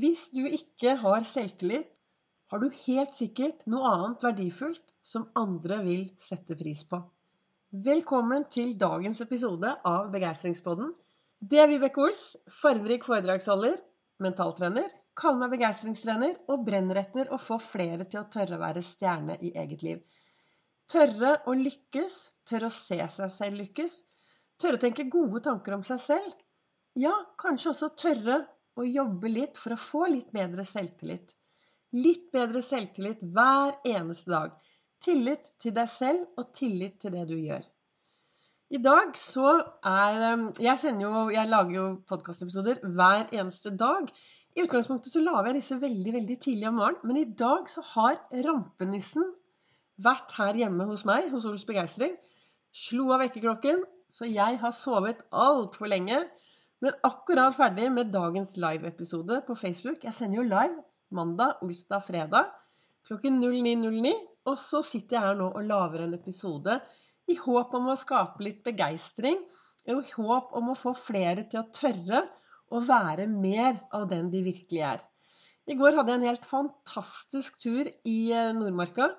Hvis du ikke har selvtillit, har du helt sikkert noe annet verdifullt som andre vil sette pris på. Velkommen til dagens episode av Begeistringspodden. Det er Vibeke Ols, farverik foredragsholder, mentaltrener, kaller meg begeistringstrener og brenner etter å få flere til å tørre å være stjerne i eget liv. Tørre å lykkes, tørre å se seg selv lykkes, tørre å tenke gode tanker om seg selv. Ja, kanskje også tørre å jobbe litt for å få litt bedre selvtillit. Litt bedre selvtillit hver eneste dag. Tillit til deg selv og tillit til det du gjør. I dag så er um, Jeg, jo, jeg lager jo podkastepisoder hver eneste dag. I utgangspunktet så lager jeg disse veldig veldig tidlig om morgenen, men i dag så har rampenissen vært her hjemme hos meg, hos Ols Begeistring. Slo av vekkerklokken, så jeg har sovet altfor lenge. Men akkurat ferdig med dagens live-episode på Facebook. Jeg sender jo live mandag, olsdag, fredag klokken 09.09. Og så sitter jeg her nå og lager en episode i håp om å skape litt begeistring. I håp om å få flere til å tørre å være mer av den de virkelig er. I går hadde jeg en helt fantastisk tur i eh, Nordmarka.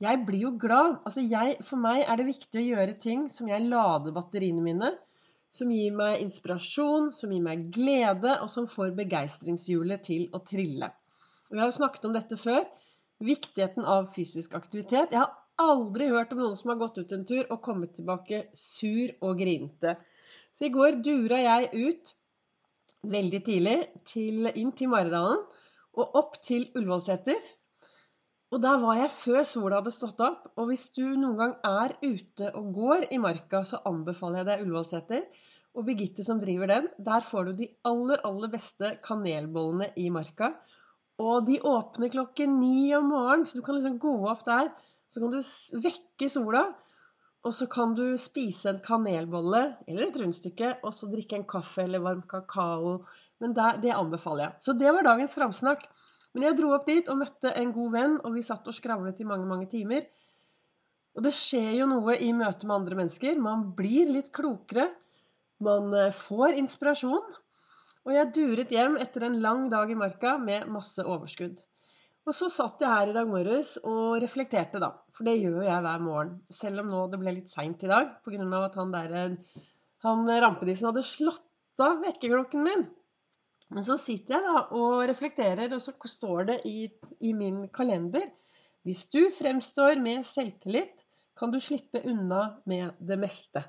Jeg blir jo glad. Altså jeg, for meg er det viktig å gjøre ting som jeg lader batteriene mine som gir meg inspirasjon, som gir meg glede, og som får begeistringshjulet til å trille. Jeg har snakket om dette før. Viktigheten av fysisk aktivitet. Jeg har aldri hørt om noen som har gått ut en tur og kommet tilbake sur og grinete. Så i går dura jeg ut veldig tidlig til, inn til Maridalen og opp til Ullevålseter. Og der var jeg før sola hadde stått opp. Og hvis du noen gang er ute og går i marka, så anbefaler jeg deg Ullevålseter. Og Birgitte som driver den. Der får du de aller, aller beste kanelbollene i marka. Og de åpner klokken ni om morgenen, så du kan liksom gå opp der. Så kan du vekke sola. Og så kan du spise en kanelbolle eller et rundstykke, og så drikke en kaffe eller varm kakao. Men det, det anbefaler jeg. Så det var dagens framsnakk. Men jeg dro opp dit og møtte en god venn, og vi satt og skravlet i mange, mange timer. Og det skjer jo noe i møte med andre mennesker. Man blir litt klokere. Man eh, får inspirasjon. Og jeg duret hjem etter en lang dag i marka med masse overskudd. Og så satt jeg her i dag morges og reflekterte, da. For det gjør jeg hver morgen. Selv om nå det ble litt seint i dag pga. at han der han rampenissen hadde slått av vekkerklokken min. Men så sitter jeg da og reflekterer, og så står det i, i min kalender Hvis du fremstår med selvtillit, kan du slippe unna med det meste.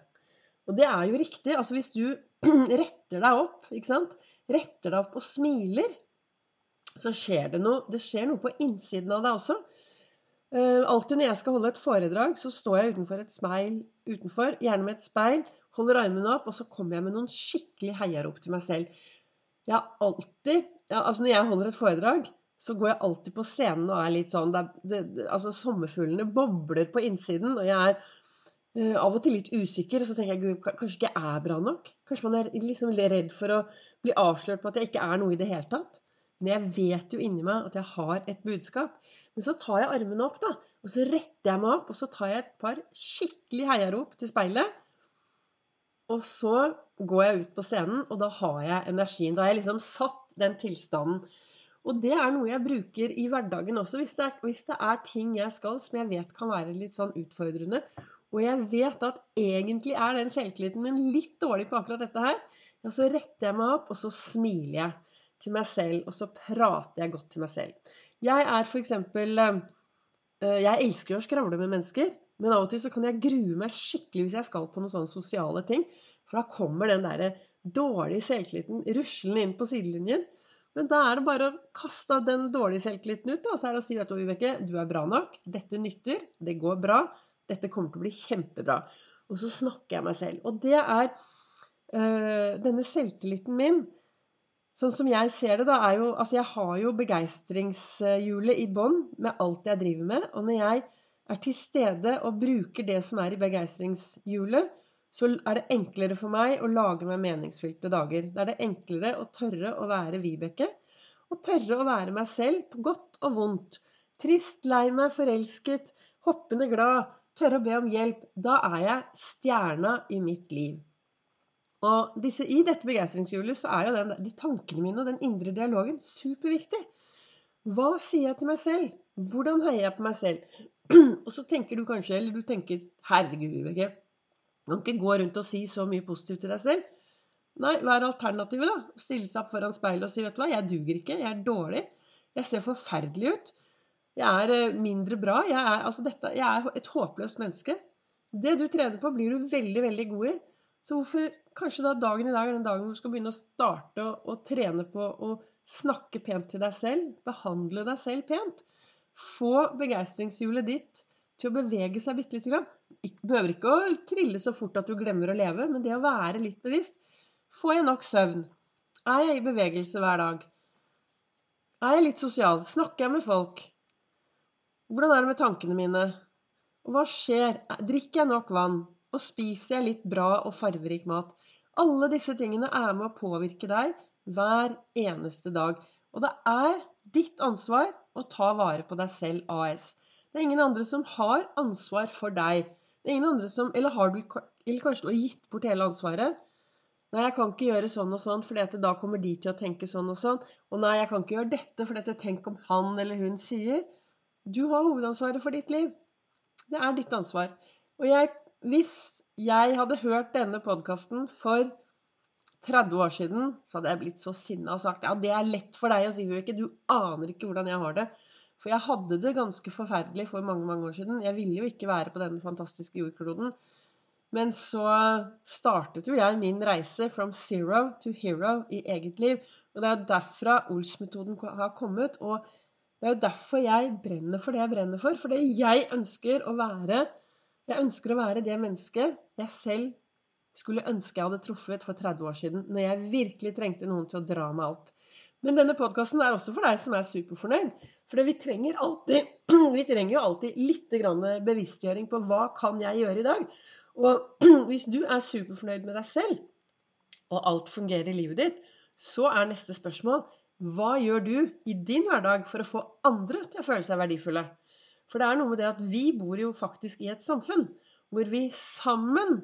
Og det er jo riktig. Altså hvis du retter deg opp? Retter deg opp og smiler, så skjer det noe. Det skjer noe på innsiden av deg også. Uh, alltid når jeg skal holde et foredrag, så står jeg utenfor et speil utenfor, gjerne med et speil, holder armene opp, og så kommer jeg med noen skikkelig heiarop til meg selv. Jeg har alltid ja, Altså når jeg holder et foredrag, så går jeg alltid på scenen og er litt sånn det, det, Altså sommerfuglene bobler på innsiden, og jeg er uh, av og til litt usikker. Så tenker jeg gud, kanskje ikke jeg er bra nok? Kanskje man er liksom redd for å bli avslørt på at jeg ikke er noe i det hele tatt? Men jeg vet jo inni meg at jeg har et budskap. Men så tar jeg armene opp, da. Og så retter jeg meg opp, og så tar jeg et par skikkelig heiarop til speilet. Og så går jeg ut på scenen, og da har jeg energien. Da har jeg liksom satt den tilstanden. Og det er noe jeg bruker i hverdagen også, hvis det, er, hvis det er ting jeg skal som jeg vet kan være litt sånn utfordrende. Og jeg vet at egentlig er den selvtilliten min litt dårlig på akkurat dette her. Ja, så retter jeg meg opp, og så smiler jeg til meg selv, og så prater jeg godt til meg selv. Jeg er eksempel eh, Jeg elsker å skravle med mennesker. Men av og til så kan jeg grue meg skikkelig hvis jeg skal på noen sånne sosiale ting. For da kommer den der dårlige selvtilliten ruslende inn på sidelinjen. Men da er det bare å kaste den dårlige selvtilliten ut. Da. Så er det å si vet du, Vibeke, du er bra nok. Dette nytter. Det går bra. Dette kommer til å bli kjempebra. Og så snakker jeg meg selv. Og det er øh, denne selvtilliten min Sånn som jeg ser det, da, er jo Altså, jeg har jo begeistringshjulet i bånn med alt jeg driver med. Og når jeg er til stede og bruker det som er i begeistringshjulet, så er det enklere for meg å lage meg meningsfylte dager. Da er det enklere å tørre å være Vibeke. Og tørre å være meg selv på godt og vondt. Trist, lei meg, forelsket, hoppende glad. Tørre å be om hjelp. Da er jeg stjerna i mitt liv. Og disse, i dette begeistringshjulet så er jo den, de tankene mine og den indre dialogen superviktig. Hva sier jeg til meg selv? Hvordan heier jeg på meg selv? Og så tenker du kanskje, eller du tenker Herregud, Vibeke. Du kan ikke gå rundt og si så mye positivt til deg selv. Nei, hva er alternativet, da? Stille seg opp foran speilet og si vet du hva, jeg duger ikke, jeg er dårlig. Jeg ser forferdelig ut. Jeg er eh, mindre bra. Jeg er, altså dette, jeg er et håpløst menneske. Det du trener på, blir du veldig, veldig god i. Så hvorfor kanskje da dagen i dag er den dagen du skal begynne å starte å, å trene på å snakke pent til deg selv, behandle deg selv pent. Få begeistringshjulet ditt til å bevege seg bitte lite grann. Behøver ikke å trille så fort at du glemmer å leve, men det å være litt bevisst. Får jeg nok søvn? Er jeg i bevegelse hver dag? Er jeg litt sosial? Snakker jeg med folk? Hvordan er det med tankene mine? Hva skjer? Drikker jeg nok vann? Og spiser jeg litt bra og farverik mat? Alle disse tingene er med å påvirke deg hver eneste dag. Og det er ditt ansvar å ta vare på deg selv AS. Det er ingen andre som har ansvar for deg. Det er ingen andre som, Eller, har du, eller kanskje du har gitt bort hele ansvaret? Nei, jeg kan ikke gjøre sånn og sånn, for da kommer de til å tenke sånn og sånn. Og nei, jeg kan ikke gjøre dette, for tenk om han eller hun sier. Du har hovedansvaret for ditt liv. Det er ditt ansvar. Og jeg hvis jeg hadde hørt denne podkasten for 30 år siden, så hadde jeg blitt så sinna og sagt ja, det er lett for deg å si, Vibeke. Du aner ikke hvordan jeg har det. For jeg hadde det ganske forferdelig for mange mange år siden. Jeg ville jo ikke være på denne fantastiske jordkloden. Men så startet jo jeg min reise from zero to hero i eget liv. Og det er jo derfra Ols-metoden har kommet. Og det er jo derfor jeg brenner for det jeg brenner for. Fordi jeg ønsker å være jeg ønsker å være det mennesket jeg selv skulle ønske jeg hadde truffet for 30 år siden, når jeg virkelig trengte noen til å dra meg opp. Men denne podkasten er også for deg som er superfornøyd. For vi trenger, alltid, vi trenger jo alltid litt bevisstgjøring på hva kan jeg gjøre i dag. Og hvis du er superfornøyd med deg selv, og alt fungerer i livet ditt, så er neste spørsmål hva gjør du i din hverdag for å få andre til å føle seg verdifulle? For det er noe med det at vi bor jo faktisk i et samfunn hvor vi sammen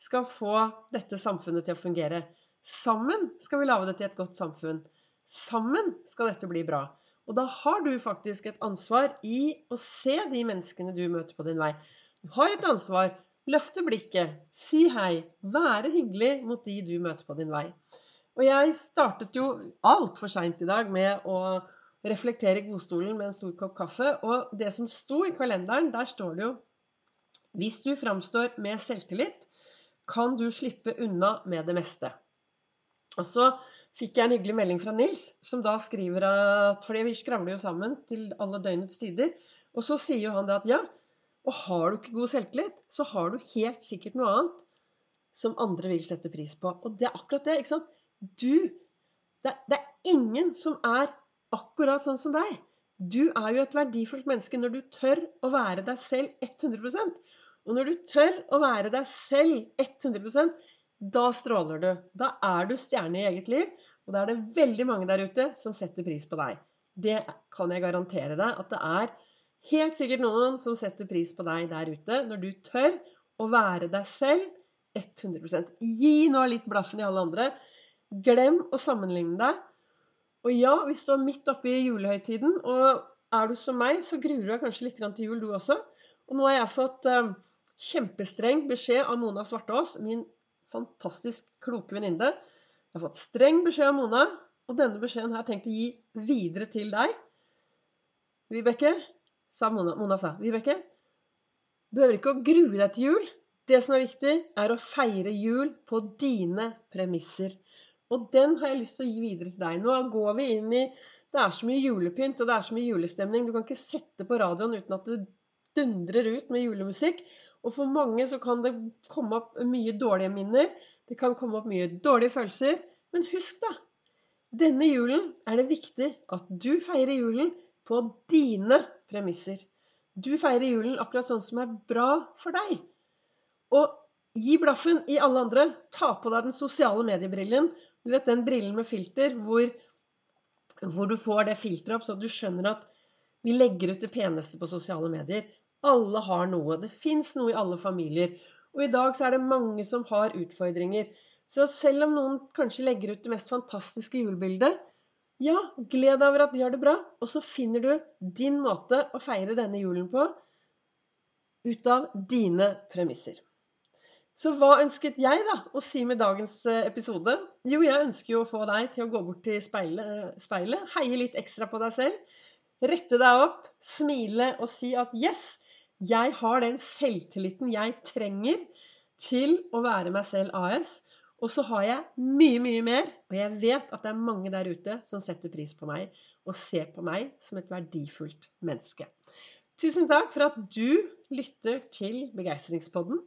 skal få dette samfunnet til å fungere. Sammen skal vi lage det til et godt samfunn. Sammen skal dette bli bra. Og da har du faktisk et ansvar i å se de menneskene du møter på din vei. Du har et ansvar. Løfte blikket, si hei, være hyggelig mot de du møter på din vei. Og jeg startet jo altfor seint i dag med å reflektere i godstolen med en stor kopp kaffe. Og det som sto i kalenderen, der står det jo Hvis du framstår med selvtillit, kan du slippe unna med det meste. Og så fikk jeg en hyggelig melding fra Nils, som da skriver at For vi skravler jo sammen til alle døgnets tider. Og så sier jo han det at ja, og har du ikke god selvtillit, så har du helt sikkert noe annet som andre vil sette pris på. Og det er akkurat det. ikke sant? Du det, det er ingen som er akkurat sånn som deg. Du er jo et verdifullt menneske når du tør å være deg selv 100 Og når du tør å være deg selv 100% da stråler du. Da er du stjerne i eget liv. Og da er det veldig mange der ute som setter pris på deg. Det kan jeg garantere deg at det er helt sikkert noen som setter pris på deg der ute når du tør å være deg selv 100% Gi nå litt blaffen i alle andre. Glem å sammenligne deg. Og ja, vi står midt oppe i julehøytiden, og er du som meg, så gruer du deg kanskje litt til jul, du også. Og nå har jeg fått uh, kjempestreng beskjed av Mona Svartås, min fantastisk kloke venninne. Jeg har fått streng beskjed av Mona, og denne beskjeden har jeg tenkt å gi videre til deg. Vibeke, sa Mona, Mona sa, Vibeke, behøver ikke å grue deg til jul. Det som er viktig, er å feire jul på dine premisser. Og den har jeg lyst til å gi videre til deg. Nå går vi inn i Det er så mye julepynt, og det er så mye julestemning. Du kan ikke sette på radioen uten at det dundrer ut med julemusikk. Og for mange så kan det komme opp mye dårlige minner. Det kan komme opp mye dårlige følelser. Men husk, da. Denne julen er det viktig at du feirer julen på dine premisser. Du feirer julen akkurat sånn som er bra for deg. Og gi blaffen i alle andre. Ta på deg den sosiale mediebrillen du vet den brillen med filter hvor, hvor du får det filteret opp, så du skjønner at vi legger ut det peneste på sosiale medier. Alle har noe. Det fins noe i alle familier. Og i dag så er det mange som har utfordringer. Så selv om noen kanskje legger ut det mest fantastiske julebildet, ja, gled deg over at de har det bra, og så finner du din måte å feire denne julen på ut av dine premisser. Så hva ønsket jeg da å si med dagens eh, episode? Jo, jeg ønsker jo å få deg til å gå bort til speilet, speilet heie litt ekstra på deg selv, rette deg opp, smile og si at yes, jeg har den selvtilliten jeg trenger til å være meg selv AS. Og så har jeg mye, mye mer, og jeg vet at det er mange der ute som setter pris på meg og ser på meg som et verdifullt menneske. Tusen takk for at du lytter til Begeistringspodden.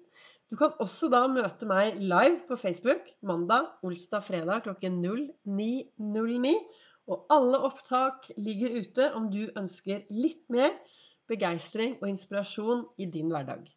Du kan også da møte meg live på Facebook mandag, olsdag, fredag klokken 09.09. Og alle opptak ligger ute om du ønsker litt mer begeistring og inspirasjon i din hverdag.